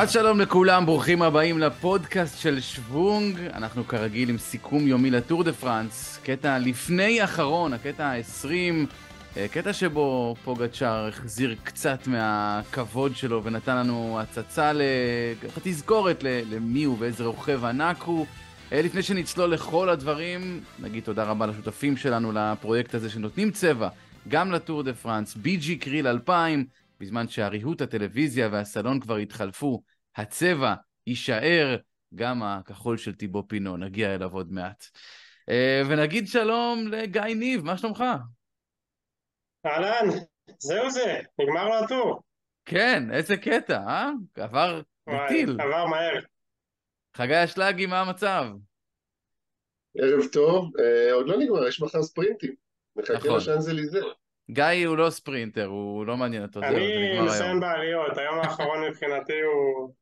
אז שלום לכולם, ברוכים הבאים לפודקאסט של שוונג. אנחנו כרגיל עם סיכום יומי לטור דה פרנס, קטע לפני אחרון, הקטע ה-20, אה, קטע שבו פוגצ'אר החזיר קצת מהכבוד שלו ונתן לנו הצצה, ככה תזכורת למי הוא ואיזה רוכב ענק הוא. אה, לפני שנצלול לכל הדברים, נגיד תודה רבה לשותפים שלנו לפרויקט הזה שנותנים צבע גם לטור דה פרנס, BG קריל 2000, בזמן שהריהוט הטלוויזיה והסלון כבר התחלפו, הצבע יישאר גם הכחול של טיבו פינו, נגיע אליו עוד מעט. אה, ונגיד שלום לגיא ניב, מה שלומך? אהלן, זהו זה, נגמר לו הטור. כן, איזה קטע, אה? עבר בטיל. עבר מהר. חגי אשלגי, מה המצב? ערב טוב, אה, עוד לא נגמר, יש מחר ספרינטים. מחכה נכון. לשאנזליזה. גיא הוא לא ספרינטר, הוא לא מעניין אותו. אני מסיים בעליות, היום האחרון מבחינתי הוא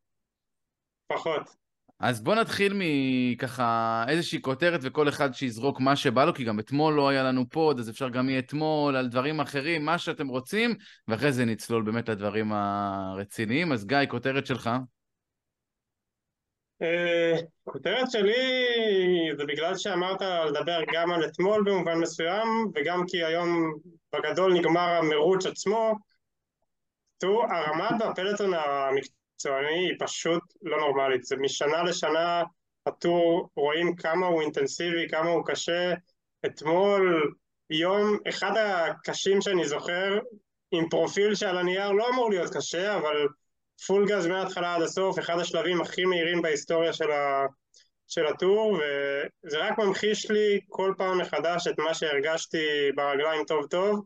פחות. אז בוא נתחיל מככה איזושהי כותרת וכל אחד שיזרוק מה שבא לו, כי גם אתמול לא היה לנו פוד, אז אפשר גם מאתמול על דברים אחרים, מה שאתם רוצים, ואחרי זה נצלול באמת לדברים הרציניים. אז גיא, כותרת שלך. הכותרת שלי זה בגלל שאמרת לדבר גם על אתמול במובן מסוים וגם כי היום בגדול נגמר המרוץ עצמו. תראו, הרמה בפלטון המקצועני היא פשוט לא נורמלית. זה משנה לשנה הטור רואים כמה הוא אינטנסיבי, כמה הוא קשה. אתמול יום אחד הקשים שאני זוכר עם פרופיל שעל הנייר לא אמור להיות קשה אבל פול גז מההתחלה עד הסוף, אחד השלבים הכי מהירים בהיסטוריה של, ה, של הטור, וזה רק ממחיש לי כל פעם מחדש את מה שהרגשתי ברגליים טוב טוב.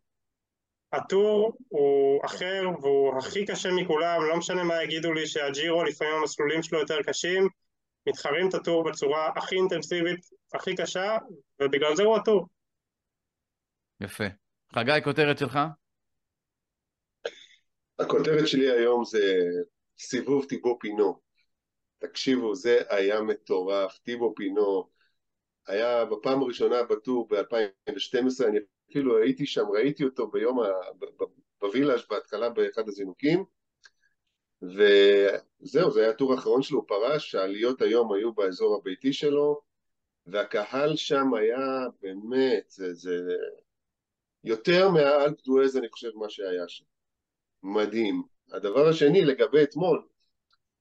הטור הוא אחר והוא הכי קשה מכולם, לא משנה מה יגידו לי שהג'ירו לפעמים המסלולים שלו יותר קשים, מתחרים את הטור בצורה הכי אינטנסיבית, הכי קשה, ובגלל זה הוא הטור. יפה. חגי, כותרת שלך? הכותרת שלי היום זה סיבוב טיבו פינו. תקשיבו, זה היה מטורף. טיבו פינו היה בפעם הראשונה בטור ב-2012, אני אפילו הייתי שם, ראיתי אותו ביום, ה... בווילאז' בהתחלה באחד הזינוקים, וזהו, זה היה הטור האחרון שלו, הוא פרש, העליות היום היו באזור הביתי שלו, והקהל שם היה באמת, זה, זה יותר מהאלפ דואז אני חושב מה שהיה שם. מדהים. הדבר השני, לגבי אתמול,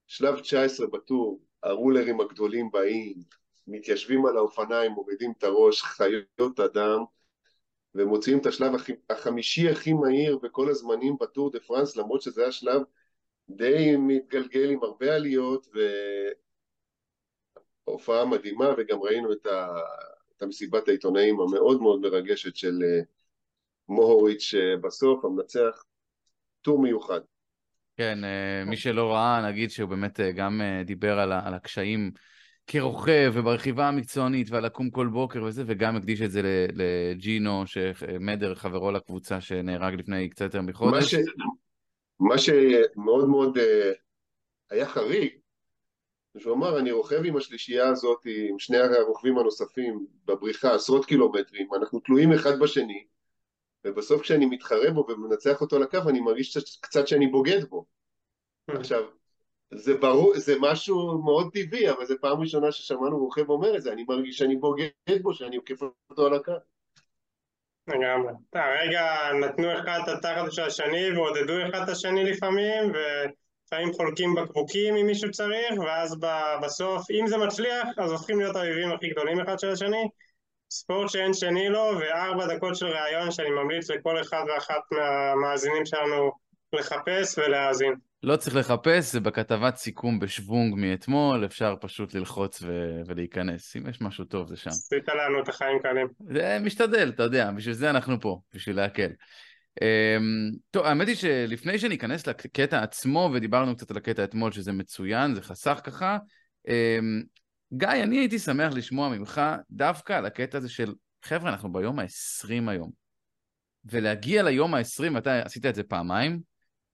שלב 19 בטור, הרולרים הגדולים באים, מתיישבים על האופניים, מורידים את הראש, חיות אדם, ומוציאים את השלב החמישי הכי מהיר בכל הזמנים בטור דה פרנס, למרות שזה היה שלב די מתגלגל עם הרבה עליות, והופעה מדהימה, וגם ראינו את, ה... את המסיבת העיתונאים המאוד מאוד מרגשת של אה, מוהוריץ' אה, בסוף, המנצח טור מיוחד. כן, אה, מי שלא ראה, נגיד שהוא באמת אה, גם אה, דיבר על, על הקשיים כרוכב וברכיבה המקצוענית ועל לקום כל בוקר וזה, וגם הקדיש את זה לג'ינו, שמדר, חברו לקבוצה, שנהרג לפני קצת יותר מחודש. מה, ש... מה שמאוד מאוד היה חריג, שהוא אמר, אני רוכב עם השלישייה הזאת, עם שני הרוכבים הנוספים בבריחה עשרות קילומטרים, אנחנו תלויים אחד בשני, ובסוף כשאני מתחרה בו ומנצח אותו לקו אני מרגיש קצת שאני בוגד בו. Hmm. עכשיו, זה ברור, זה משהו מאוד טבעי, אבל זו פעם ראשונה ששמענו רוכב אומר את זה, אני מרגיש שאני בוגד בו, שאני עוקף אותו על הקו. לגמרי. הרגע נתנו אחד את התחת של השני ועודדו אחד את השני לפעמים, ולפעמים חולקים בקבוקים אם מישהו צריך, ואז בסוף, אם זה מצליח, אז הופכים להיות האויבים הכי גדולים אחד של השני. ספורט שאין שני לו, וארבע דקות של ראיון שאני ממליץ לכל אחד ואחת מהמאזינים שלנו לחפש ולהאזין. לא צריך לחפש, זה בכתבת סיכום בשוונג מאתמול, אפשר פשוט ללחוץ ו- ולהיכנס. אם יש משהו טוב, זה שם. עשית לנו את החיים קלים. זה משתדל, אתה יודע, בשביל זה אנחנו פה, בשביל להקל. Um, טוב, האמת היא שלפני שניכנס לקטע עצמו, ודיברנו קצת על הקטע אתמול, שזה מצוין, זה חסך ככה, um, גיא, אני הייתי שמח לשמוע ממך דווקא על הקטע הזה של, חבר'ה, אנחנו ביום ה-20 היום. ולהגיע ליום ה-20, ואתה עשית את זה פעמיים,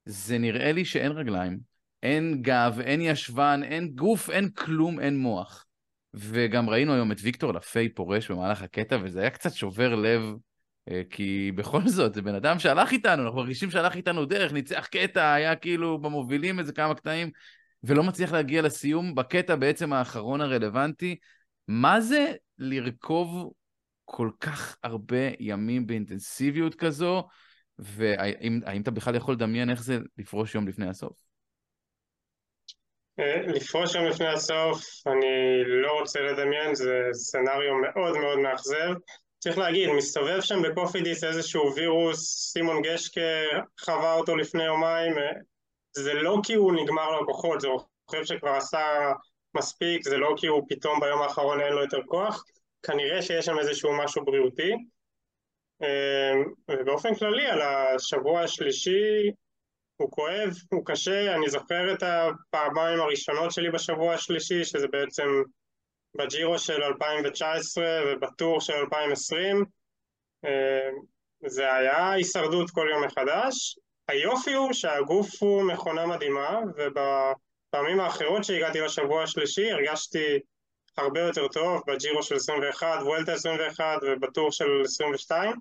זה נראה לי שאין רגליים, אין גב, אין ישבן, אין גוף, אין כלום, אין מוח. וגם ראינו היום את ויקטור לפי פורש במהלך הקטע, וזה היה קצת שובר לב, אה, כי בכל זאת, זה בן אדם שהלך איתנו, אנחנו מרגישים שהלך איתנו דרך, ניצח קטע, היה כאילו במובילים איזה כמה קטעים, ולא מצליח להגיע לסיום בקטע בעצם האחרון הרלוונטי. מה זה לרכוב כל כך הרבה ימים באינטנסיביות כזו, והאם אתה בכלל יכול לדמיין איך זה לפרוש יום לפני הסוף? אה, לפרוש יום לפני הסוף, אני לא רוצה לדמיין, זה סצנריו מאוד מאוד מאכזב. צריך להגיד, מסתובב שם בקופידיס איזשהו וירוס, סימון גשקה חווה אותו לפני יומיים, אה, זה לא כי הוא נגמר לו הכוחות, זה רוכב שכבר עשה מספיק, זה לא כי הוא פתאום ביום האחרון אין לו יותר כוח, כנראה שיש שם איזשהו משהו בריאותי. אה, ובאופן כללי, על השבוע השלישי, הוא כואב, הוא קשה, אני זוכר את הפעמיים הראשונות שלי בשבוע השלישי, שזה בעצם בג'ירו של 2019 ובטור של 2020. אה, זה היה הישרדות כל יום מחדש. היופי הוא שהגוף הוא מכונה מדהימה, ובפעמים האחרות שהגעתי לשבוע השלישי הרגשתי הרבה יותר טוב, בג'ירו של 21, וולטה 21 ובטור של 22.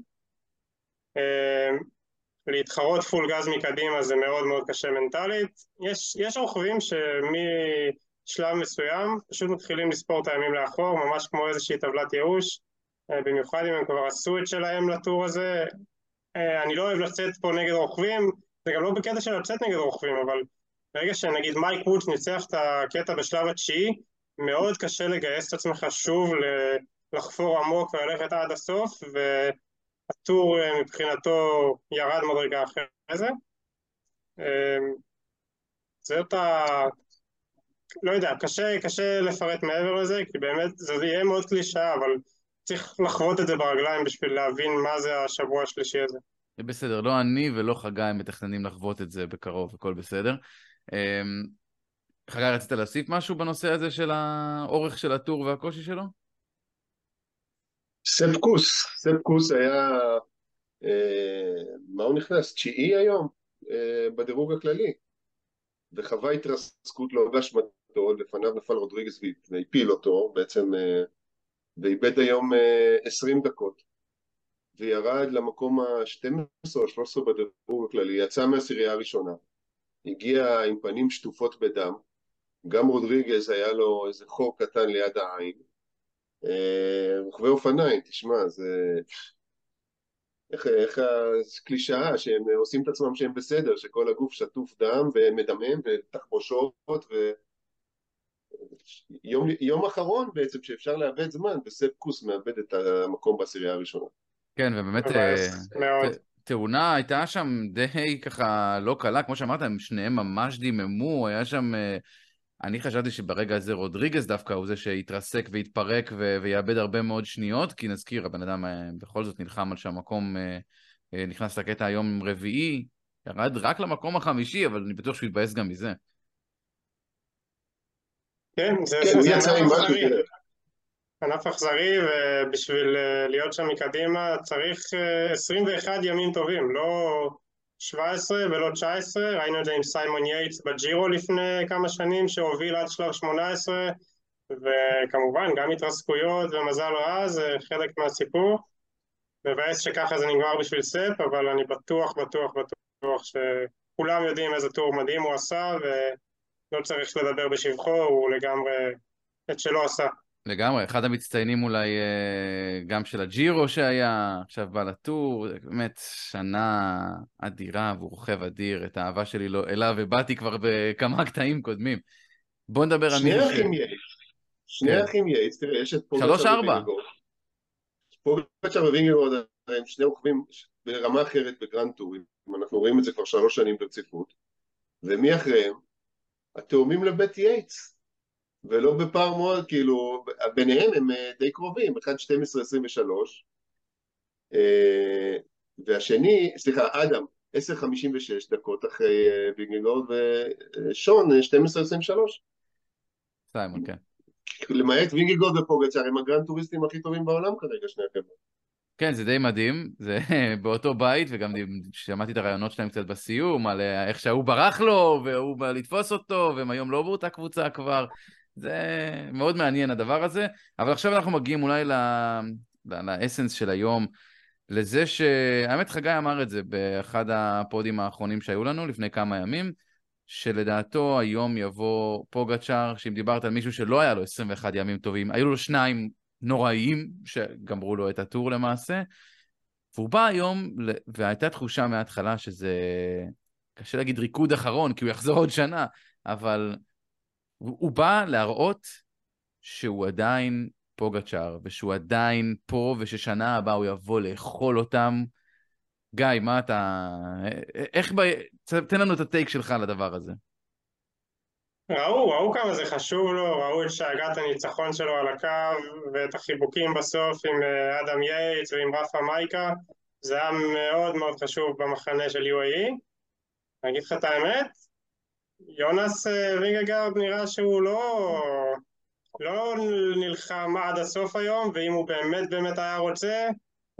להתחרות פול גז מקדימה זה מאוד מאוד קשה מנטלית. יש, יש רוכבים שמשלב מסוים פשוט מתחילים לספור את הימים לאחור, ממש כמו איזושהי טבלת ייאוש, אה, במיוחד אם הם כבר עשו את שלהם לטור הזה. אה, אני לא אוהב לצאת פה נגד רוכבים, זה גם לא בקטע של לצאת נגד רוכבים, אבל ברגע שנגיד מייק וודס ניצח את הקטע בשלב התשיעי, מאוד קשה לגייס את עצמך שוב לחפור עמוק וללכת עד הסוף, ו... הטור אה, מבחינתו ירד מדרגה אחרי זה. זאת ה... לא יודע, קשה, קשה לפרט מעבר לזה, כי באמת זה יהיה מאוד קלישאה, אבל צריך לחוות את זה ברגליים בשביל להבין מה זה השבוע השלישי הזה. זה בסדר, לא אני ולא חגי מתכננים לחוות את זה בקרוב, הכל בסדר. אה, חגי, רצית להוסיף משהו בנושא הזה של האורך של הטור והקושי שלו? ספקוס, ספקוס היה, אה, מה הוא נכנס? תשיעי היום אה, בדירוג הכללי וחווה התרסקות לא באשמתו, לפניו נפל רודריגס והפיל אותו בעצם אה, ואיבד היום אה, 20 דקות. וירד למקום ה-12 או 13 בדירוג הכללי, יצא מהעשירייה הראשונה, הגיע עם פנים שטופות בדם, גם רודריגז היה לו איזה חור קטן ליד העין. אה, רוכבי אופניים, תשמע, זה... איך, איך הקלישאה שהם עושים את עצמם שהם בסדר, שכל הגוף שטוף דם ומדמם ותחבושות ו... יום, יום אחרון בעצם שאפשר לאבד זמן וספקוס מאבד את המקום בעשירייה הראשונה. כן, ובאמת אה, תאונה הייתה שם די ככה לא קלה, כמו שאמרת, הם שניהם ממש דיממו, היה שם אה, אני חשבתי שברגע הזה רודריגז דווקא הוא זה שיתרסק ויתפרק ו- ויאבד הרבה מאוד שניות, כי נזכיר, הבן אדם אה, בכל זאת נלחם על שהמקום נכנס לקטע היום רביעי, ירד רק למקום החמישי, אבל אני בטוח שהוא יתבאס גם מזה. כן, זה כן, ענף אכזרי. ענף אכזרי, ובשביל להיות שם מקדימה צריך 21 ימים טובים, לא... 17 ולא 19, ראינו את זה עם סיימון יייטס בג'ירו לפני כמה שנים שהוביל עד שלב 18 וכמובן גם התרסקויות ומזל רע זה חלק מהסיפור. מבאס שככה זה נגמר בשביל ספ אבל אני בטוח בטוח בטוח שכולם יודעים איזה טור מדהים הוא עשה ולא צריך לדבר בשבחו, הוא לגמרי את שלו עשה לגמרי, אחד המצטיינים אולי אה, גם של הג'ירו שהיה, עכשיו בא לטור, באמת שנה אדירה והוא רוכב אדיר, את האהבה שלי אליו הבעתי כבר בכמה קטעים קודמים. בוא נדבר על מישהו. שני אחים יייץ, שני כן. אחים יייץ, תראה, יש את פוגצ'ר שלוש ארבע. פוגצ'ר ווינגלגורד הם שני רוכבים ברמה אחרת בגרנד טורים, אנחנו רואים את זה כבר שלוש שנים ברציפות, ומי אחריהם? התאומים לבית יייץ. ולא בפער מאוד, כאילו, ביניהם הם אה, די קרובים, אחד 12-23, אה, והשני, סליחה, אדם, 10.56 דקות אחרי וינגגורד, ושון, 12.23. סיימון, כן. למעט וינגלגורד ופוגצ'ר, הם הגרנד טוריסטים הכי טובים בעולם כרגע, שני החבר'ה. כן, זה די מדהים, זה באותו בית, וגם שמעתי את הרעיונות שלהם קצת בסיום, על איך שההוא ברח לו, והוא בא לתפוס אותו, והם היום לא באותה קבוצה כבר. זה מאוד מעניין הדבר הזה, אבל עכשיו אנחנו מגיעים אולי לאסנס של היום, לזה ש... האמת חגי אמר את זה באחד הפודים האחרונים שהיו לנו לפני כמה ימים, שלדעתו היום יבוא פוגצ'אר, שאם דיברת על מישהו שלא היה לו 21 ימים טובים, היו לו שניים נוראיים שגמרו לו את הטור למעשה, והוא בא היום, והייתה תחושה מההתחלה שזה, קשה להגיד ריקוד אחרון, כי הוא יחזור עוד שנה, אבל הוא, הוא בא להראות שהוא עדיין פוגצ'אר, ושהוא עדיין פה, וששנה הבאה הוא יבוא לאכול אותם. גיא, מה אתה... איך ב... תן לנו את הטייק שלך לדבר הזה. ראו, ראו כמה זה חשוב לו, ראו את שאגת הניצחון שלו על הקו ואת החיבוקים בסוף עם אה, אדם יייטס ועם רפה מייקה. זה היה מאוד מאוד חשוב במחנה של UAE אני אגיד לך את האמת, יונס אה, וינגגרד נראה שהוא לא, לא נלחם עד הסוף היום ואם הוא באמת באמת היה רוצה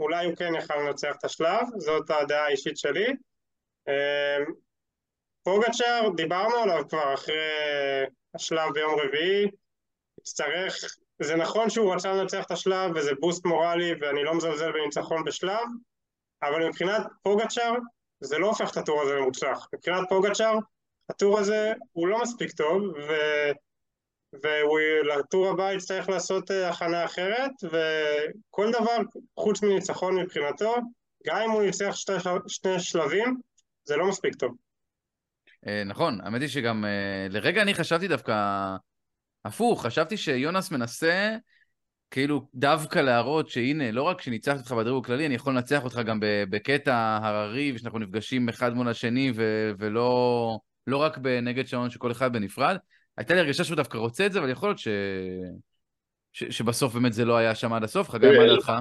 אולי הוא כן יכל לנצח את השלב, זאת הדעה האישית שלי. אה, פוגצ'ר, דיברנו עליו כבר אחרי השלב ביום רביעי, הצטרך, זה נכון שהוא רצה לנצח את השלב וזה בוסט מורלי ואני לא מזלזל בניצחון בשלב, אבל מבחינת פוגצ'ר זה לא הופך את הטור הזה למוצלח. מבחינת פוגצ'ר הטור הזה הוא לא מספיק טוב ו... ולטור הבא יצטרך לעשות אה, הכנה אחרת וכל דבר חוץ מניצחון מבחינתו, גם אם הוא ניצח שתי, שני שלבים, זה לא מספיק טוב. אה, נכון, האמת היא שגם אה, לרגע אני חשבתי דווקא הפוך, חשבתי שיונס מנסה כאילו דווקא להראות שהנה, לא רק שניצחתי אותך בדירוג הכללי, אני יכול לנצח אותך גם בקטע הררי, ושאנחנו נפגשים אחד מול השני, ו- ולא לא רק נגד שעון שכל אחד בנפרד. הייתה לי הרגשה שהוא דווקא רוצה את זה, אבל יכול להיות ש... ש... שבסוף באמת זה לא היה שם עד הסוף. חגי, מה דעתך?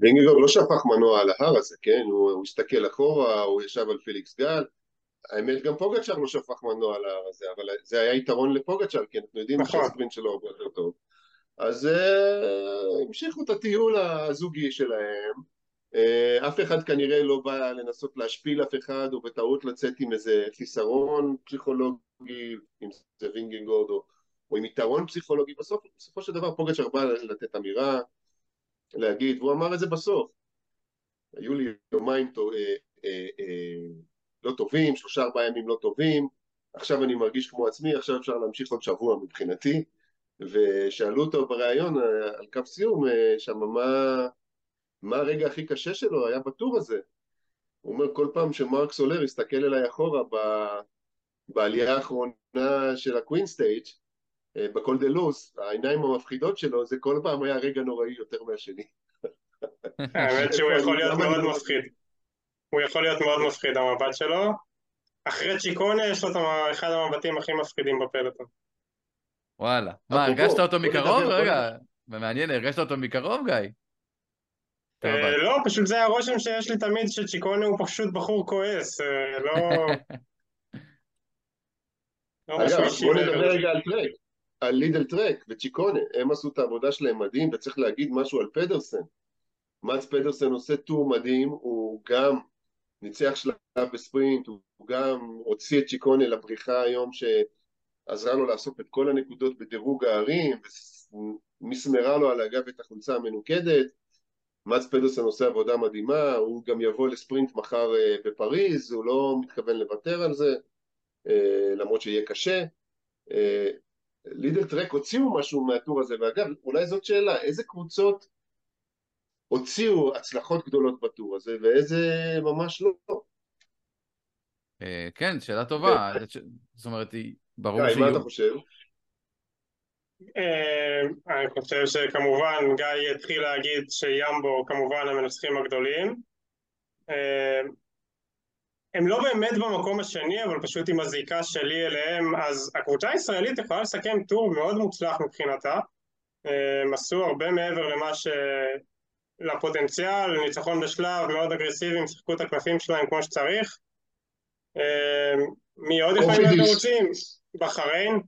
וינגגרד לא שפך מנוע על ההר הזה, כן? הוא, הוא הסתכל אחורה, הוא ישב על פליקס גל. האמת גם פוגצ'אר לא שפך מנוע על ההר הזה, אבל זה היה יתרון לפוגצ'אר, כי אנחנו יודעים נכון. שהספרינט שלו הרבה יותר טוב. אז uh, המשיכו את הטיול הזוגי שלהם. Uh, אף אחד כנראה לא בא לנסות להשפיל אף אחד, או בטעות לצאת עם איזה חיסרון פסיכולוגי, אם זה וינגינגורד, או, או עם יתרון פסיכולוגי. בסוף, בסופו של דבר פוגצ'ר בא לתת אמירה, להגיד, והוא אמר את זה בסוף. היו לי יומיים טוב, אה, אה, אה, לא טובים, שלושה ארבעה ימים לא טובים, עכשיו אני מרגיש כמו עצמי, עכשיו אפשר להמשיך עוד שבוע מבחינתי. ושאלו אותו בריאיון אה, על קו סיום אה, שם מה, מה הרגע הכי קשה שלו היה בטור הזה. הוא אומר כל פעם שמרק סולר הסתכל אליי אחורה ב, בעלייה האחרונה של ה queen stage אה, בקול דה לוס, העיניים המפחידות שלו, זה כל פעם היה רגע נוראי יותר מהשני. האמת שהוא יכול להיות מאוד מפחיד. הוא יכול להיות מאוד מפחיד המבט שלו. אחרי צ'יקונה יש לו את אחד המבטים הכי מפחידים בפלטון. וואלה. מה, הרגשת אותו מקרוב? רגע, מעניין, הרגשת אותו מקרוב, גיא? אה, לא, פשוט זה הרושם שיש לי תמיד שצ'יקונה הוא פשוט בחור כועס, אה, לא... לא אגב, בוא נדבר רגע על טרק, על לידל טרק וצ'יקונה, הם עשו את העבודה שלהם מדהים, וצריך להגיד משהו על פדרסן. מאץ פדרסן עושה טור מדהים, הוא גם ניצח שלב בספרינט, הוא גם הוציא את צ'יקונה לפריחה היום שעזרה לו לאסוף את כל הנקודות בדירוג הערים, ומסמרה לו על הגב את החולצה המנוקדת. מאץ פדרסון עושה עבודה מדהימה, הוא גם יבוא לספרינט מחר אה, בפריז, הוא לא מתכוון לוותר על זה, אה, למרות שיהיה קשה. אה, לידל טרק הוציאו משהו מהטור הזה, ואגב, אולי זאת שאלה, איזה קבוצות הוציאו הצלחות גדולות בטור הזה, ואיזה ממש לא? כן, שאלה טובה. זאת אומרת, ברור שיהיו... מה אתה חושב? אה, אני חושב שכמובן גיא התחיל להגיד שימבו כמובן המנצחים הגדולים אה, הם לא באמת במקום השני אבל פשוט עם הזיקה שלי אליהם אז הקבוצה הישראלית יכולה לסכם טור מאוד מוצלח מבחינתה אה, הם עשו הרבה מעבר למה ש... לפוטנציאל, ניצחון בשלב, מאוד אגרסיביים, שיחקו את הקלפים שלהם כמו שצריך מי עוד יכולים להיות מרוצים? בחריין?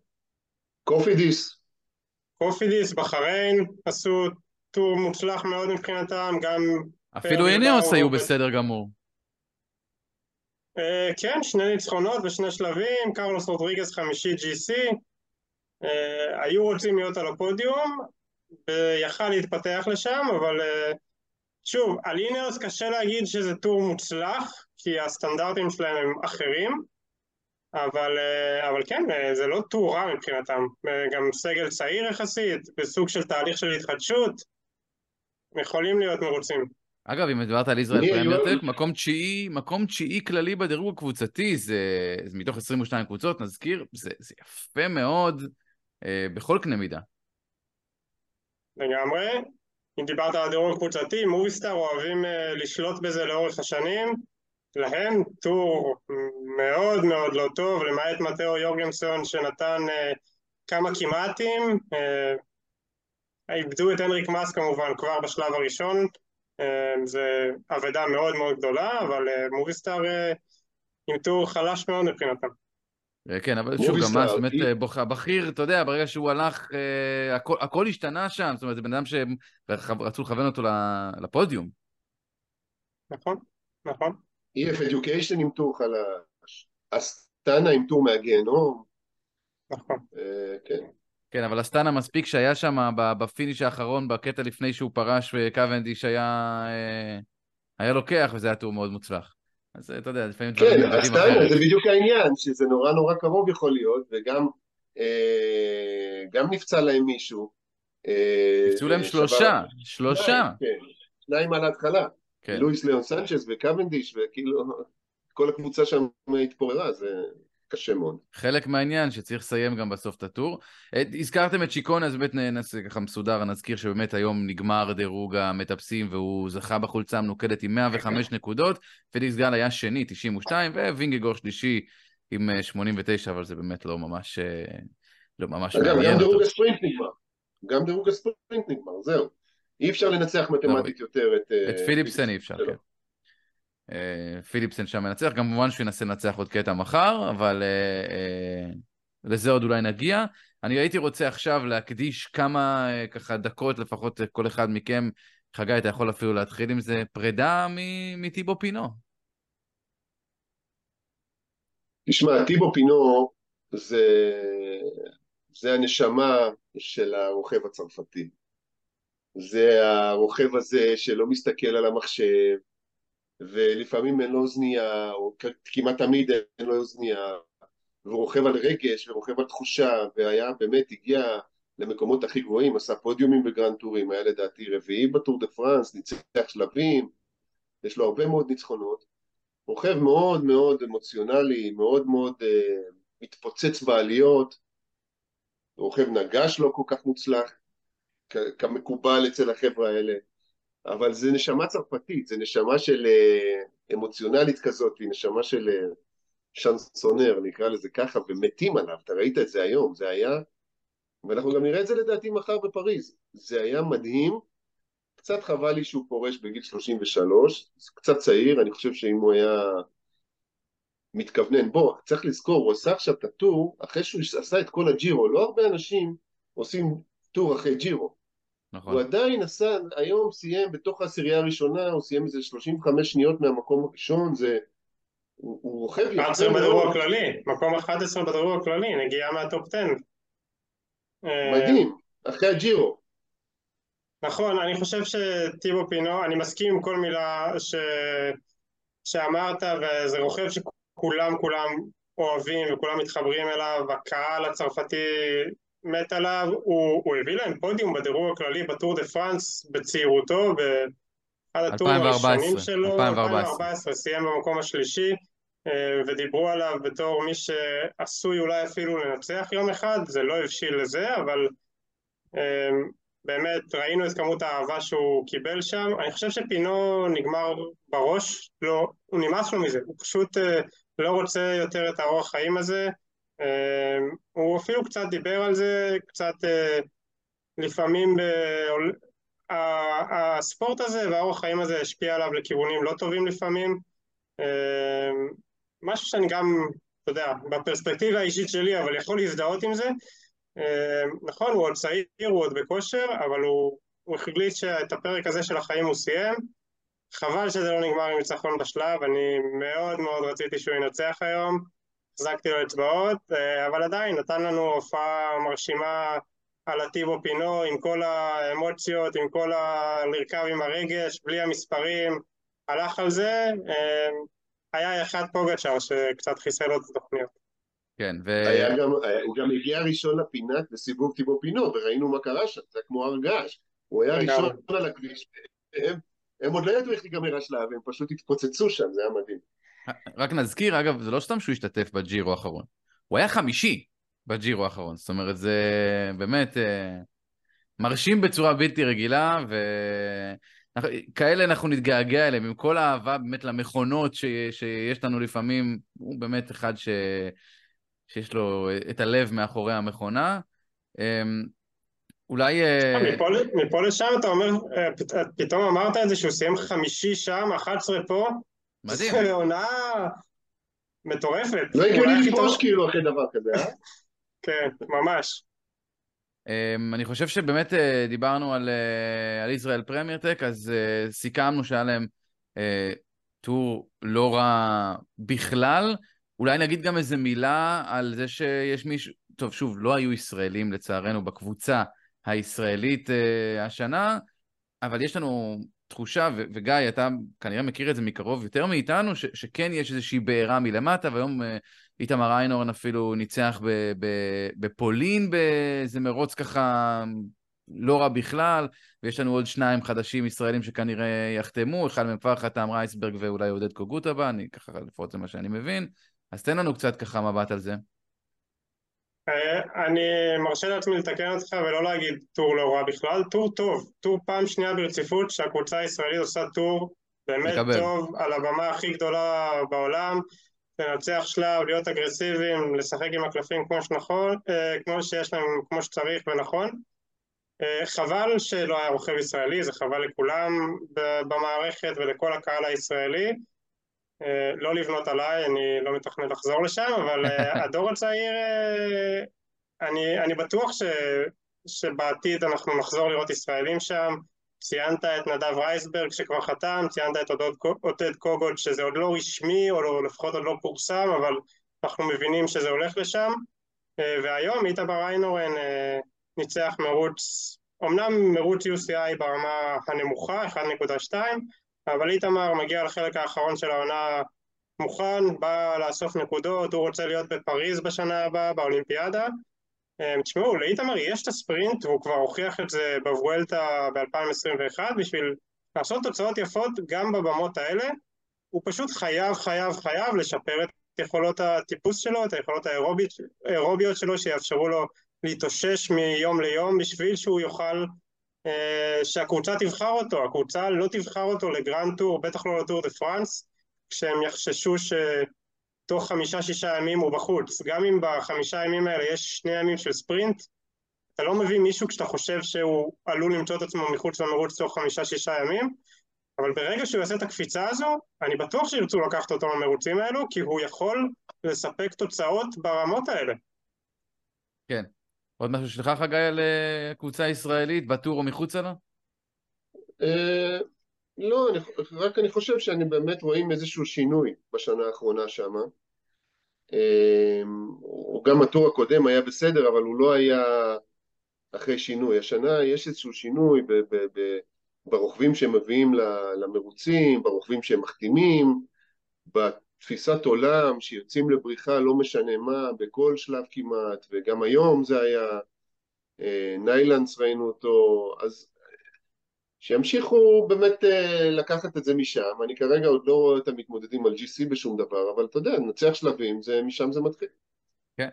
קופידיס קופידיס, בחריין, עשו טור מוצלח מאוד מבחינתם, גם... אפילו איניוס היו בסדר גמור. אה, כן, שני ניצחונות ושני שלבים, קרלוס רודריגז חמישי GC, אה, היו רוצים להיות על הפודיום, ויכל להתפתח לשם, אבל אה, שוב, על איניוס קשה להגיד שזה טור מוצלח, כי הסטנדרטים שלהם הם אחרים, אבל, אה, אבל כן, אה, זה לא טור רע מבחינתם. אה, גם סגל צעיר יחסית, בסוג של תהליך של התחדשות, יכולים להיות מרוצים. אגב, אם דיברת על ישראל פרמיירטק, מקום תשיעי, מקום תשיעי כללי בדירוג הקבוצתי, זה, זה מתוך 22 קבוצות, נזכיר, זה, זה יפה מאוד אה, בכל קנה מידה. לגמרי. אם דיברת על הדירוג הקבוצתי, מוביסטאר אוהבים אה, לשלוט בזה לאורך השנים. להם טור מאוד מאוד לא טוב, למעט מתאו יורגמסון שנתן אה, כמה כמעטים. אה, איבדו את הנריק מאס כמובן כבר בשלב הראשון, זה אבדה מאוד מאוד גדולה, אבל מוביסטאר עם טור חלש מאוד מבחינתם. כן, אבל שוב, גם מס באמת בכיר, אתה יודע, ברגע שהוא הלך, הכל, הכל השתנה שם, זאת אומרת, זה בן אדם שרצו לכוון אותו לפודיום. נכון, נכון. EF Education עם טור חלש, אסטנה עם טור מהגיהנום. נכון. כן. כן, אבל אסטנה מספיק שהיה שם ב finish האחרון, בקטע לפני שהוא פרש וקוונדיש היה, אה, היה לוקח, וזה היה טור מאוד מוצלח. אז אתה יודע, לפעמים דברים כן, אסטנה זה בדיוק העניין, שזה נורא נורא קרוב יכול להיות, וגם אה, גם נפצע להם מישהו. אה, נפצעו להם שלושה, שלושה. כן, שניים על ההתחלה. כן. לואיס ליאון סנצ'ס וקוונדיש, וכאילו כל הקבוצה שם התפוררה, זה... קשה מאוד. חלק מהעניין שצריך לסיים גם בסוף את הטור. אה, הזכרתם את שיקון, אז באמת נעשה ככה מסודר, נזכיר שבאמת היום נגמר דירוג המטפסים והוא זכה בחולצה המנוקדת עם 105 נקודות, פליקס גל היה שני, 92, ווינגגור שלישי עם 89, אה, אבל זה באמת לא ממש, אה, לא ממש מעניין. גם דירוג הספרינט נגמר. גם דירוג הספרינט נגמר, זהו. אי אפשר לנצח מתמטית יותר את... את פיליפסן אי אפשר, כן. אה, פיליפסן שם מנצח, גם במובן שהוא ינסה לנצח עוד קטע מחר, אבל אה, אה, לזה עוד אולי נגיע. אני הייתי רוצה עכשיו להקדיש כמה ככה דקות לפחות כל אחד מכם. חגי, אתה יכול אפילו להתחיל עם זה, פרידה מטיבו פינו. תשמע, טיבו פינו זה, זה הנשמה של הרוכב הצרפתי. זה הרוכב הזה שלא מסתכל על המחשב, ולפעמים אין לו אוזנייה, או כמעט תמיד אין לו אוזנייה, והוא רוכב על רגש ורוכב על תחושה, והיה באמת, הגיע למקומות הכי גבוהים, עשה פודיומים בגרנד טורים, היה לדעתי רביעי בטור דה פרנס, ניצח שלבים, יש לו הרבה מאוד ניצחונות. רוכב מאוד מאוד אמוציונלי, מאוד מאוד אה, מתפוצץ בעליות, רוכב נגש לא כל כך מוצלח, כמקובל אצל החבר'ה האלה. אבל זה נשמה צרפתית, זה נשמה של אה, אמוציונלית כזאת, נשמה של אה, שנסונר, נקרא לזה ככה, ומתים עליו, אתה ראית את זה היום, זה היה, ואנחנו גם נראה את זה לדעתי מחר בפריז, זה היה מדהים, קצת חבל לי שהוא פורש בגיל 33, זה קצת צעיר, אני חושב שאם הוא היה מתכוונן, בוא, צריך לזכור, הוא עשה עכשיו את הטור, אחרי שהוא עשה את כל הג'ירו, לא הרבה אנשים עושים טור אחרי ג'ירו, נכון. הוא עדיין עשה, היום סיים בתוך העשירייה הראשונה, הוא סיים איזה 35 שניות מהמקום הראשון, זה... הוא, הוא רוכב... 11 בדירוג הכללי, מקום 11 בדירוג הכללי, נגיעה מהטופ 10. מדהים, אחרי הג'ירו. נכון, אני חושב שטיבו פינו, אני מסכים עם כל מילה ש... שאמרת, וזה רוכב שכולם כולם אוהבים וכולם מתחברים אליו, הקהל הצרפתי מת עליו, הוא, הוא הביא להם פודיום בדירוג הכללי בטור דה פרנס בצעירותו, באחד הטורים הראשונים שלו, 2014. 2014, סיים במקום השלישי, אה, ודיברו עליו בתור מי שעשוי אולי אפילו לנצח יום אחד, זה לא הבשיל לזה, אבל אה, באמת ראינו את כמות האהבה שהוא קיבל שם, אני חושב שפינו נגמר בראש, לא, הוא נמאס לו מזה, הוא פשוט אה, לא רוצה יותר את האורח חיים הזה, הוא אפילו קצת דיבר על זה, קצת אה, לפעמים הספורט הזה והאורח חיים הזה השפיע עליו לכיוונים לא טובים לפעמים. אמ, משהו שאני גם, אתה יודע, בפרספקטיבה האישית שלי, אבל יכול להזדהות עם זה. אמ, נכון, הוא עוד צעיר, הוא עוד בכושר, אבל הוא, הוא החליט שאת הפרק הזה של החיים הוא סיים. חבל שזה לא נגמר עם ניצחון בשלב, אני מאוד מאוד רציתי שהוא ינצח היום. החזקתי לו אצבעות, אה, אבל עדיין נתן לנו הופעה מרשימה על הטיבו פינו עם כל האמוציות, עם כל ה... לרכב עם הרגש, בלי המספרים, הלך על זה, אה, היה אחד פוגצ'אר שקצת חיסל לו את התוכניות. כן, ו... היה גם, היה, הוא גם הגיע ראשון לפינת בסיבוב טיבו פינו, וראינו מה קרה שם, זה כמו הר געש. הוא היה ראשון על הכביש, הם, הם עוד לא ידעו איך ייגמר השלב, הם פשוט התפוצצו שם, זה היה מדהים. רק נזכיר, אגב, זה לא סתם שהוא השתתף בג'ירו האחרון, הוא היה חמישי בג'ירו האחרון, זאת אומרת, זה באמת אה, מרשים בצורה בלתי רגילה, וכאלה אנחנו נתגעגע אליהם, עם כל האהבה באמת למכונות ש... שיש לנו לפעמים, הוא באמת אחד ש... שיש לו את הלב מאחורי המכונה. אמ, אולי... אה, מפה לשם אתה אומר, אה, פתאום אמרת את זה שהוא סיים חמישי שם, 11 פה. מדהים. זה עונה מטורפת. לא הגיוני לפרוש כאילו אחרי דבר כזה, אה? כן, ממש. אמ, אני חושב שבאמת אה, דיברנו על, על ישראל פרמייר טק, אז סיכמנו שהיה להם טור לא רע בכלל. אולי נגיד גם איזה מילה על זה שיש מישהו, טוב, שוב, לא היו ישראלים לצערנו בקבוצה הישראלית uh, השנה, אבל יש לנו תחושה, ו- וגיא, אתה כנראה מכיר את זה מקרוב יותר מאיתנו, ש- שכן יש איזושהי בעירה מלמטה, והיום uh, איתמר איינורן אפילו ניצח ב- ב- בפולין באיזה מרוץ ככה לא רע בכלל, ויש לנו עוד שניים חדשים ישראלים שכנראה יחתמו, אחד מהם כבר חתם רייסברג ואולי עודד קוגוטה בה, אני ככה לפחות זה מה שאני מבין. אז תן לנו קצת ככה מבט על זה. אה, אני מרשה לעצמי לתקן אותך ולא להגיד טור לא רע בכלל, טור טוב, טור פעם שנייה ברציפות שהקבוצה הישראלית עושה טור באמת מקבל. טוב על הבמה הכי גדולה בעולם, לנצח שלב, להיות אגרסיביים, לשחק עם הקלפים כמו שנכון, אה, כמו שיש להם, כמו שצריך ונכון. אה, חבל שלא היה רוכב ישראלי, זה חבל לכולם במערכת ולכל הקהל הישראלי. אה, לא לבנות עליי, אני לא מתכנן לחזור לשם, אבל אה, הדור הצעיר, אה, אני, אני בטוח ש, שבעתיד אנחנו נחזור לראות ישראלים שם. ציינת את נדב רייסברג שכבר חתם, ציינת את עודד קוגוד שזה עוד לא רשמי, או לא, לפחות עוד לא פורסם, אבל אנחנו מבינים שזה הולך לשם. והיום איתמר איינורן ניצח מרוץ, אמנם מרוץ UCI ברמה הנמוכה, 1.2, אבל איתמר מגיע לחלק האחרון של העונה מוכן, בא לאסוף נקודות, הוא רוצה להיות בפריז בשנה הבאה, באולימפיאדה. אה, תשמעו, לאיתמר יש את הספרינט, והוא כבר הוכיח את זה בוולטה ב-2021, בשביל לעשות תוצאות יפות גם בבמות האלה, הוא פשוט חייב, חייב, חייב לשפר את יכולות הטיפוס שלו, את היכולות האירוביות שלו, שיאפשרו לו להתאושש מיום ליום, בשביל שהוא יוכל שהקבוצה תבחר אותו, הקבוצה לא תבחר אותו לגרנד טור, בטח לא לטור דה פרנס, כשהם יחששו שתוך חמישה-שישה ימים הוא בחוץ. גם אם בחמישה ימים האלה יש שני ימים של ספרינט, אתה לא מביא מישהו כשאתה חושב שהוא עלול למצוא את עצמו מחוץ למרוץ תוך חמישה-שישה ימים, אבל ברגע שהוא יעשה את הקפיצה הזו, אני בטוח שירצו לקחת אותו למרוצים האלו, כי הוא יכול לספק תוצאות ברמות האלה. כן. עוד משהו שלך חגי על אה, קבוצה ישראלית, בטור או מחוצה לה? אה, לא, רק אני חושב שאני באמת רואים איזשהו שינוי בשנה האחרונה שם. אה, גם הטור הקודם היה בסדר, אבל הוא לא היה אחרי שינוי. השנה יש איזשהו שינוי ברוכבים שהם מביאים למרוצים, ברוכבים שהם מחתימים, תפיסת עולם שיוצאים לבריחה לא משנה מה, בכל שלב כמעט, וגם היום זה היה, אה, ניילנס ראינו אותו, אז שימשיכו באמת אה, לקחת את זה משם, אני כרגע עוד לא רואה אותם מתמודדים על GC בשום דבר, אבל אתה יודע, נצח שלבים, זה, משם זה מתחיל. כן.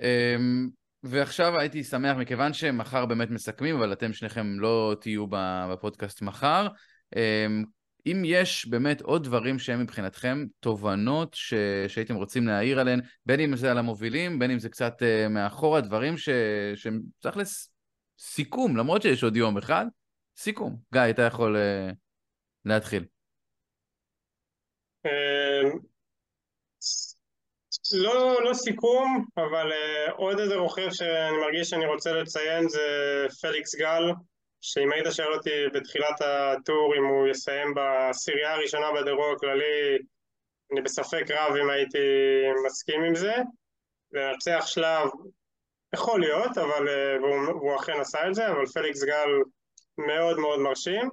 אמ, ועכשיו הייתי שמח, מכיוון שמחר באמת מסכמים, אבל אתם שניכם לא תהיו בפודקאסט מחר, אמ, אם יש באמת עוד דברים שהם מבחינתכם תובנות ש... שהייתם רוצים להעיר עליהן, בין אם זה על המובילים, בין אם זה קצת uh, מאחורה, דברים ש... שהם תכלס סיכום, למרות שיש עוד יום אחד, סיכום. גיא, אתה יכול uh, להתחיל. אמ, לא, לא סיכום, אבל uh, עוד איזה רוכב שאני מרגיש שאני רוצה לציין זה פליקס גל. שאם היית שואל אותי בתחילת הטור אם הוא יסיים בעשירייה הראשונה בדירוג הכללי, אני בספק רב אם הייתי מסכים עם זה. לנצח שלב יכול להיות, אבל, והוא, והוא אכן עשה את זה, אבל פליקס גל מאוד מאוד מרשים.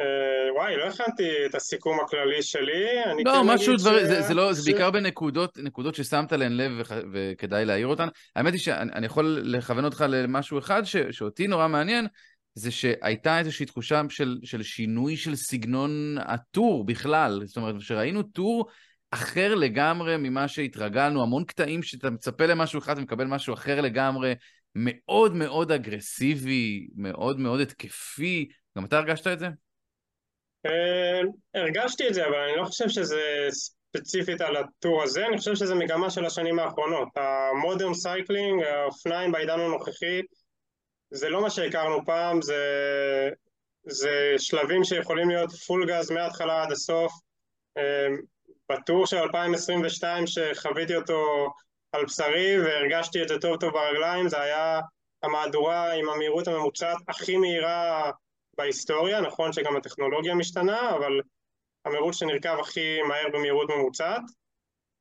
אה, וואי, לא הכנתי את הסיכום הכללי שלי. אני לא, כן משהו, דבר, ש- זה, זה, לא, זה ש- בעיקר בנקודות נקודות ששמת להן לב וח, וכדאי להעיר אותן. האמת היא שאני אני יכול לכוון אותך למשהו אחד ש, שאותי נורא מעניין, זה שהייתה איזושהי תחושה של, של שינוי של סגנון הטור בכלל. זאת אומרת, שראינו טור אחר לגמרי ממה שהתרגלנו, המון קטעים שאתה מצפה למשהו אחד ומקבל משהו אחר לגמרי, מאוד מאוד אגרסיבי, מאוד מאוד התקפי. גם אתה הרגשת את זה? אה, הרגשתי את זה, אבל אני לא חושב שזה ספציפית על הטור הזה, אני חושב שזה מגמה של השנים האחרונות. ה modern cycling, האופניים בעידן הנוכחי, זה לא מה שהכרנו פעם, זה, זה שלבים שיכולים להיות full gas מההתחלה עד הסוף. אה, בטור של 2022 שחוויתי אותו על בשרי והרגשתי את זה טוב טוב ברגליים, זה היה המהדורה עם המהירות הממוצעת הכי מהירה בהיסטוריה, נכון שגם הטכנולוגיה משתנה, אבל המרוץ שנרכב הכי מהר במהירות ממוצעת.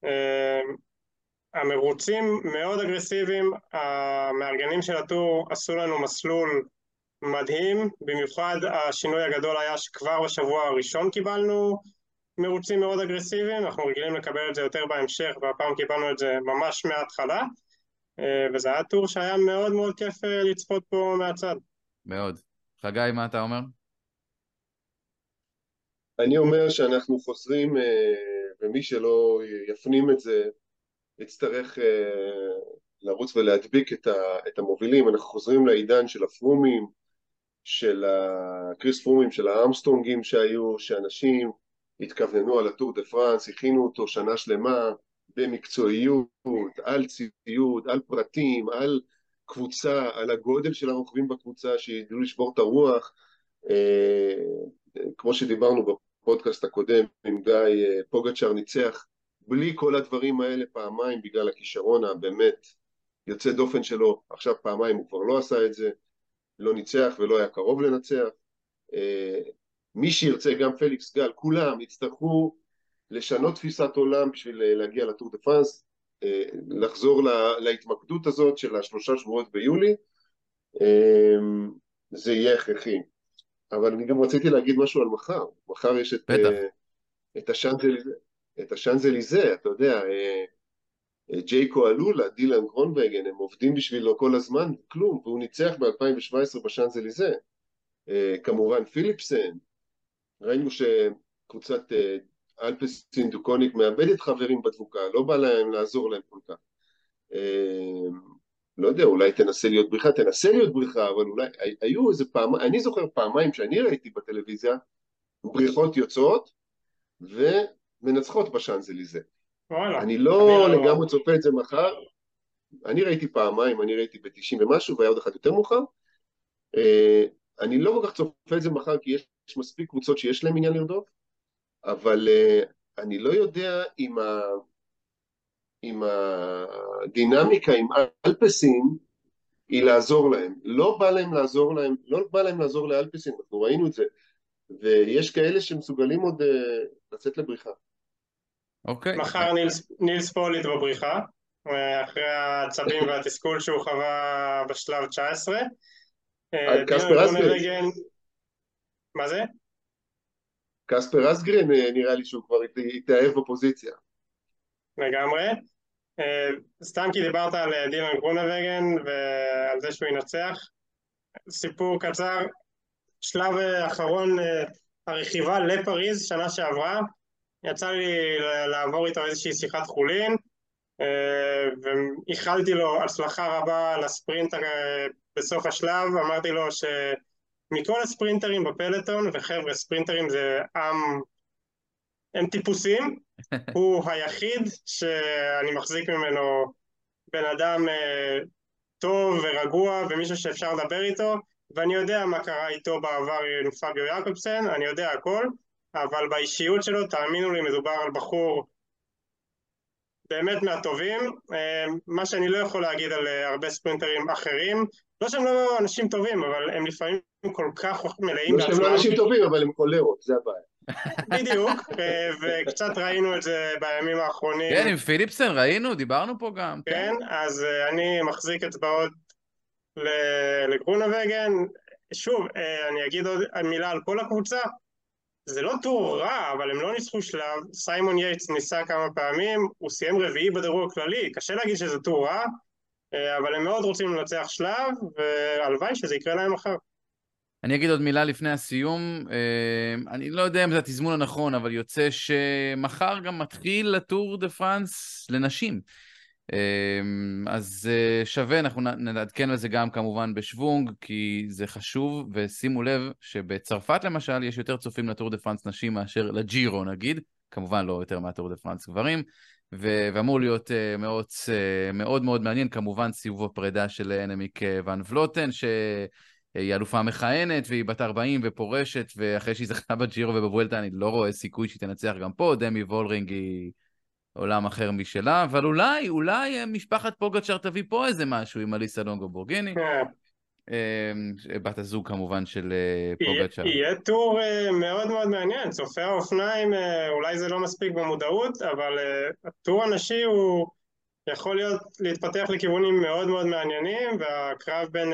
אה, המרוצים מאוד אגרסיביים, המארגנים של הטור עשו לנו מסלול מדהים, במיוחד השינוי הגדול היה שכבר בשבוע הראשון קיבלנו מרוצים מאוד אגרסיביים, אנחנו רגילים לקבל את זה יותר בהמשך, והפעם קיבלנו את זה ממש מההתחלה, אה, וזה היה טור שהיה מאוד מאוד כיף אה, לצפות פה מהצד. מאוד. חגי, מה אתה אומר? אני אומר שאנחנו חוזרים, אה, ומי שלא יפנים את זה, יצטרך אה, לרוץ ולהדביק את המובילים. אנחנו חוזרים לעידן של הפרומים, של הקריס פרומים, של הארמסטרונגים שהיו, שאנשים התכווננו על הטור דה פרנס, הכינו אותו שנה שלמה במקצועיות, על ציוד, על פרטים, על קבוצה, על הגודל של הרוכבים בקבוצה, שידעו לשבור את הרוח. אה, כמו שדיברנו בפודקאסט הקודם עם גיא, אה, פוגצ'אר ניצח בלי כל הדברים האלה פעמיים בגלל הכישרון הבאמת יוצא דופן שלו, עכשיו פעמיים הוא כבר לא עשה את זה, לא ניצח ולא היה קרוב לנצח. אה, מי שירצה, גם פליקס גל, כולם יצטרכו לשנות תפיסת עולם בשביל להגיע לטור דה פרנס, לחזור לה- להתמקדות הזאת של השלושה שבועות ביולי, אה, זה יהיה הכרחי. אבל אני גם רציתי להגיד משהו על מחר. מחר יש את, בטח. אה, את השאנזליזה, את השאנזליזה, אתה יודע, אה, אה, ג'ייקו אלולה, דילן גרונבגן, הם עובדים בשבילו כל הזמן, כלום, והוא ניצח ב-2017 בשאנזליזה. אה, כמובן פיליפסן, ראינו שקבוצת אה, אלפסין דוקוניק מאבדת חברים בדבוקה, לא בא להם לעזור להם כל כך. אה, לא יודע, אולי תנסה להיות בריחה, תנסה להיות בריחה, אבל אולי, היו איזה פעם, אני זוכר פעמיים שאני ראיתי בטלוויזיה, בריחות יוצאות ומנצחות בשאנזליזה. אני לא אני לא- לגמרי צופה את זה מחר, אני ראיתי פעמיים, אני ראיתי ב-90 ומשהו, והיה עוד אחד יותר מאוחר. אה, אני לא כל כך צופה את זה מחר, כי יש מספיק קבוצות שיש להם עניין לרדוף, אבל אה, אני לא יודע אם ה... עם הדינמיקה, עם אלפסין, היא לעזור להם. לא בא להם לעזור להם, לא בא להם לעזור לאלפסין, אנחנו ראינו את זה. ויש כאלה שמסוגלים עוד אה, לצאת לבריחה. אוקיי. מחר נילס, נילס פוליט בבריחה, אה, אחרי העצבים והתסכול שהוא חווה בשלב 19. אה, על קספר. גרוננבגן- מה זה? קספר אסגרן, אה, נראה לי שהוא כבר הת- התאהב בפוזיציה. לגמרי. אה, סתם כי דיברת על אה, דילן גרוננבגן ועל זה שהוא ינצח. סיפור קצר, שלב אחרון הרכיבה לפריז שנה שעברה, יצא לי לעבור איתו איזושהי שיחת חולין ואיחלתי לו הצלחה רבה לספרינט בסוף השלב, אמרתי לו שמכל הספרינטרים בפלטון, וחבר'ה ספרינטרים זה עם, הם טיפוסים, הוא היחיד שאני מחזיק ממנו בן אדם אה, טוב ורגוע ומישהו שאפשר לדבר איתו ואני יודע מה קרה איתו בעבר עם פביו יעקובסן, אני יודע הכל אבל באישיות שלו, תאמינו לי, מדובר על בחור באמת מהטובים. אה, מה שאני לא יכול להגיד על אה, הרבה ספרינטרים אחרים לא שהם לא אנשים טובים, אבל הם לפעמים כל כך מלאים לא שהם לא אנשים טובים, אבל הם קולרות, זה הבעיה. בדיוק, אה, וקצת ראינו את זה בימים האחרונים כן, עם פיליפסן ראינו, דיברנו פה גם. כן, אז אה, אני מחזיק אצבעות לגרונווגן. שוב, אה, אני אגיד עוד מילה על כל הקבוצה. זה לא טור רע, אבל הם לא ניצחו שלב, סיימון יייטס ניסה כמה פעמים, הוא סיים רביעי בדירוג הכללי, קשה להגיד שזה טור רע, אבל הם מאוד רוצים לנצח שלב, והלוואי שזה יקרה להם מחר. אני אגיד עוד מילה לפני הסיום. אה, אני לא יודע אם זה התזמון הנכון, אבל יוצא שמחר גם מתחיל הטור דה פרנס לנשים. אה, אז שווה, אנחנו נעדכן על זה גם כמובן בשוונג, כי זה חשוב, ושימו לב שבצרפת למשל יש יותר צופים לטור דה פרנס נשים מאשר לג'ירו נגיד, כמובן לא יותר מהטור דה פרנס גברים. ואמור להיות אה, מאוד, אה, מאוד מאוד מעניין, כמובן סיבוב הפרידה של אנמיק אה, ואן ולוטן, שהיא אלופה מכהנת והיא בת 40 ופורשת, ואחרי שהיא זכתה בג'ירו ובבואלטה אני לא רואה סיכוי שהיא תנצח גם פה, דמי וולרינג היא עולם אחר משלה, אבל אולי, אולי משפחת פוגצ'אר תביא פה איזה משהו עם אליסה לונגו בורגיני. אמ, בת הזוג כמובן של אה, פוגצ'אר. יהיה טור אה, מאוד מאוד מעניין, צופי האופניים, אה, אולי זה לא מספיק במודעות, אבל הטור הנשי הוא יכול להיות, להתפתח לכיוונים מאוד מאוד מעניינים, והקרב בין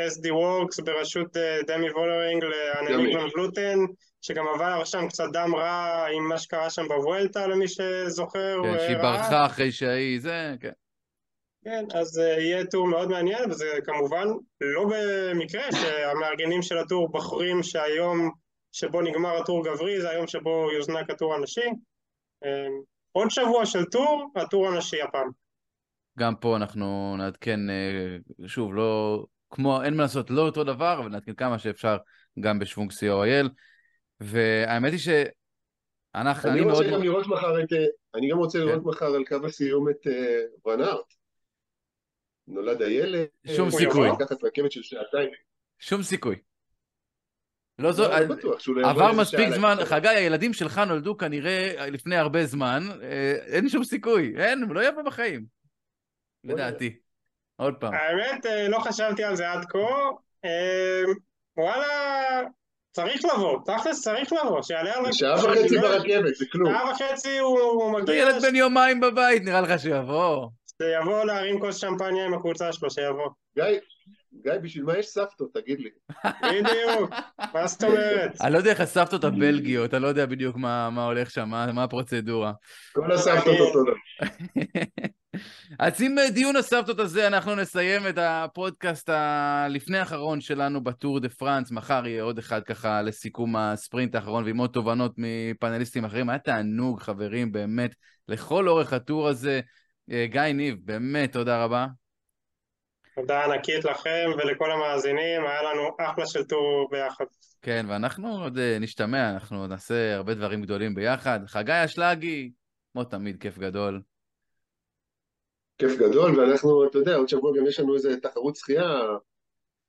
SD Works בראשות דמי וולרינג לאנליק ולוטן, שגם עבר שם קצת דם רע עם מה שקרה שם בוולטה למי שזוכר. כן, שהיא ברחה אחרי שהיא, זה, כן. כן, אז uh, יהיה טור מאוד מעניין, וזה כמובן לא במקרה שהמארגנים של הטור בוחרים שהיום שבו נגמר הטור גברי זה היום שבו יוזנק הטור הנשי. Uh, עוד שבוע של טור, הטור הנשי הפעם. גם פה אנחנו נעדכן, uh, שוב, לא, כמו, אין מה לעשות, לא אותו דבר, אבל נעדכן כמה שאפשר גם בשוונג co.il. והאמת היא ש... אנחנו, אני, אני רוצה מאוד... גם לראות מחר את... אני גם רוצה לראות כן. מחר על קו הסיום את ורנארט. נולד הילד, שום סיכוי. לקחת רכבת של שעתיים. שום סיכוי. לא זו, לא, לא עבר מספיק זמן, חגי, הילדים שלך נולדו כנראה לפני הרבה זמן, אה, אין שום סיכוי, אין, הוא לא יבוא בחיים, לדעתי. עוד פעם. האמת, אה, לא חשבתי על זה עד כה, אה, וואלה, צריך לבוא, תכלס צריך לבוא, שיעלה על... שעה וחצי ברכבת, זה כלום. שעה וחצי הוא מגיע... ילד בן יומיים בבית, נראה לך שיבוא. שיבוא להרים כוס שמפניה עם הקבוצה שלו, שיבוא. גיא, גיא, בשביל מה יש סבתות, תגיד לי. בדיוק, מה זאת אומרת? אני לא יודע איך הסבתות הבלגיות, אני לא יודע בדיוק מה הולך שם, מה הפרוצדורה. כל הסבתות אותו דבר. אז עם דיון הסבתות הזה אנחנו נסיים את הפודקאסט הלפני האחרון שלנו בטור דה פרנס, מחר יהיה עוד אחד ככה לסיכום הספרינט האחרון ועם עוד תובנות מפאנליסטים אחרים. היה תענוג, חברים, באמת, לכל אורך הטור הזה. אה, גיא ניב, באמת תודה רבה. תודה ענקית לכם ולכל המאזינים, היה לנו אחלה של טור ביחד. כן, ואנחנו עוד אה, נשתמע, אנחנו נעשה הרבה דברים גדולים ביחד. חגי אשלגי, כמו תמיד, כיף גדול. כיף גדול, ואנחנו, אתה יודע, עוד שבוע גם יש לנו איזה תחרות שחייה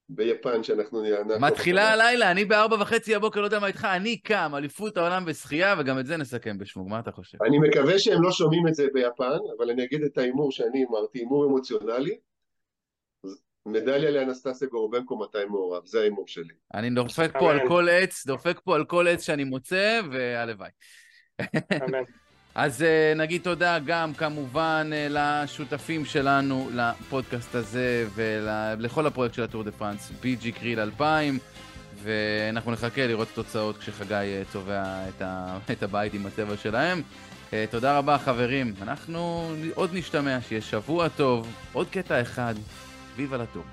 ביפן שאנחנו נעקוב. מתחילה הלילה, אני בארבע וחצי הבוקר, לא יודע מה איתך, אני קם, אליפות העולם בשחייה, וגם את זה נסכם בשמוג, מה אתה חושב? אני מקווה שהם לא שומעים את זה ביפן, אבל אני אגיד את ההימור שאני אמרתי, הימור אמוציונלי. מדליה לאנסטסיה גורבנקו מתי מעורב, זה ההימור שלי. אני דופק פה על כל עץ, דופק פה על כל עץ שאני מוצא, והלוואי. אמן. אז אה, נגיד תודה גם כמובן אה, לשותפים שלנו לפודקאסט הזה ולכל הפרויקט של הטור דה פרנס, ביג'י קריל 2000, ואנחנו נחכה לראות תוצאות כשחגי אה, צובע את, ה... את הבית עם הצבע שלהם. תודה רבה חברים, אנחנו עוד נשתמע, שיהיה שבוע טוב, עוד קטע אחד, ויבה לטור.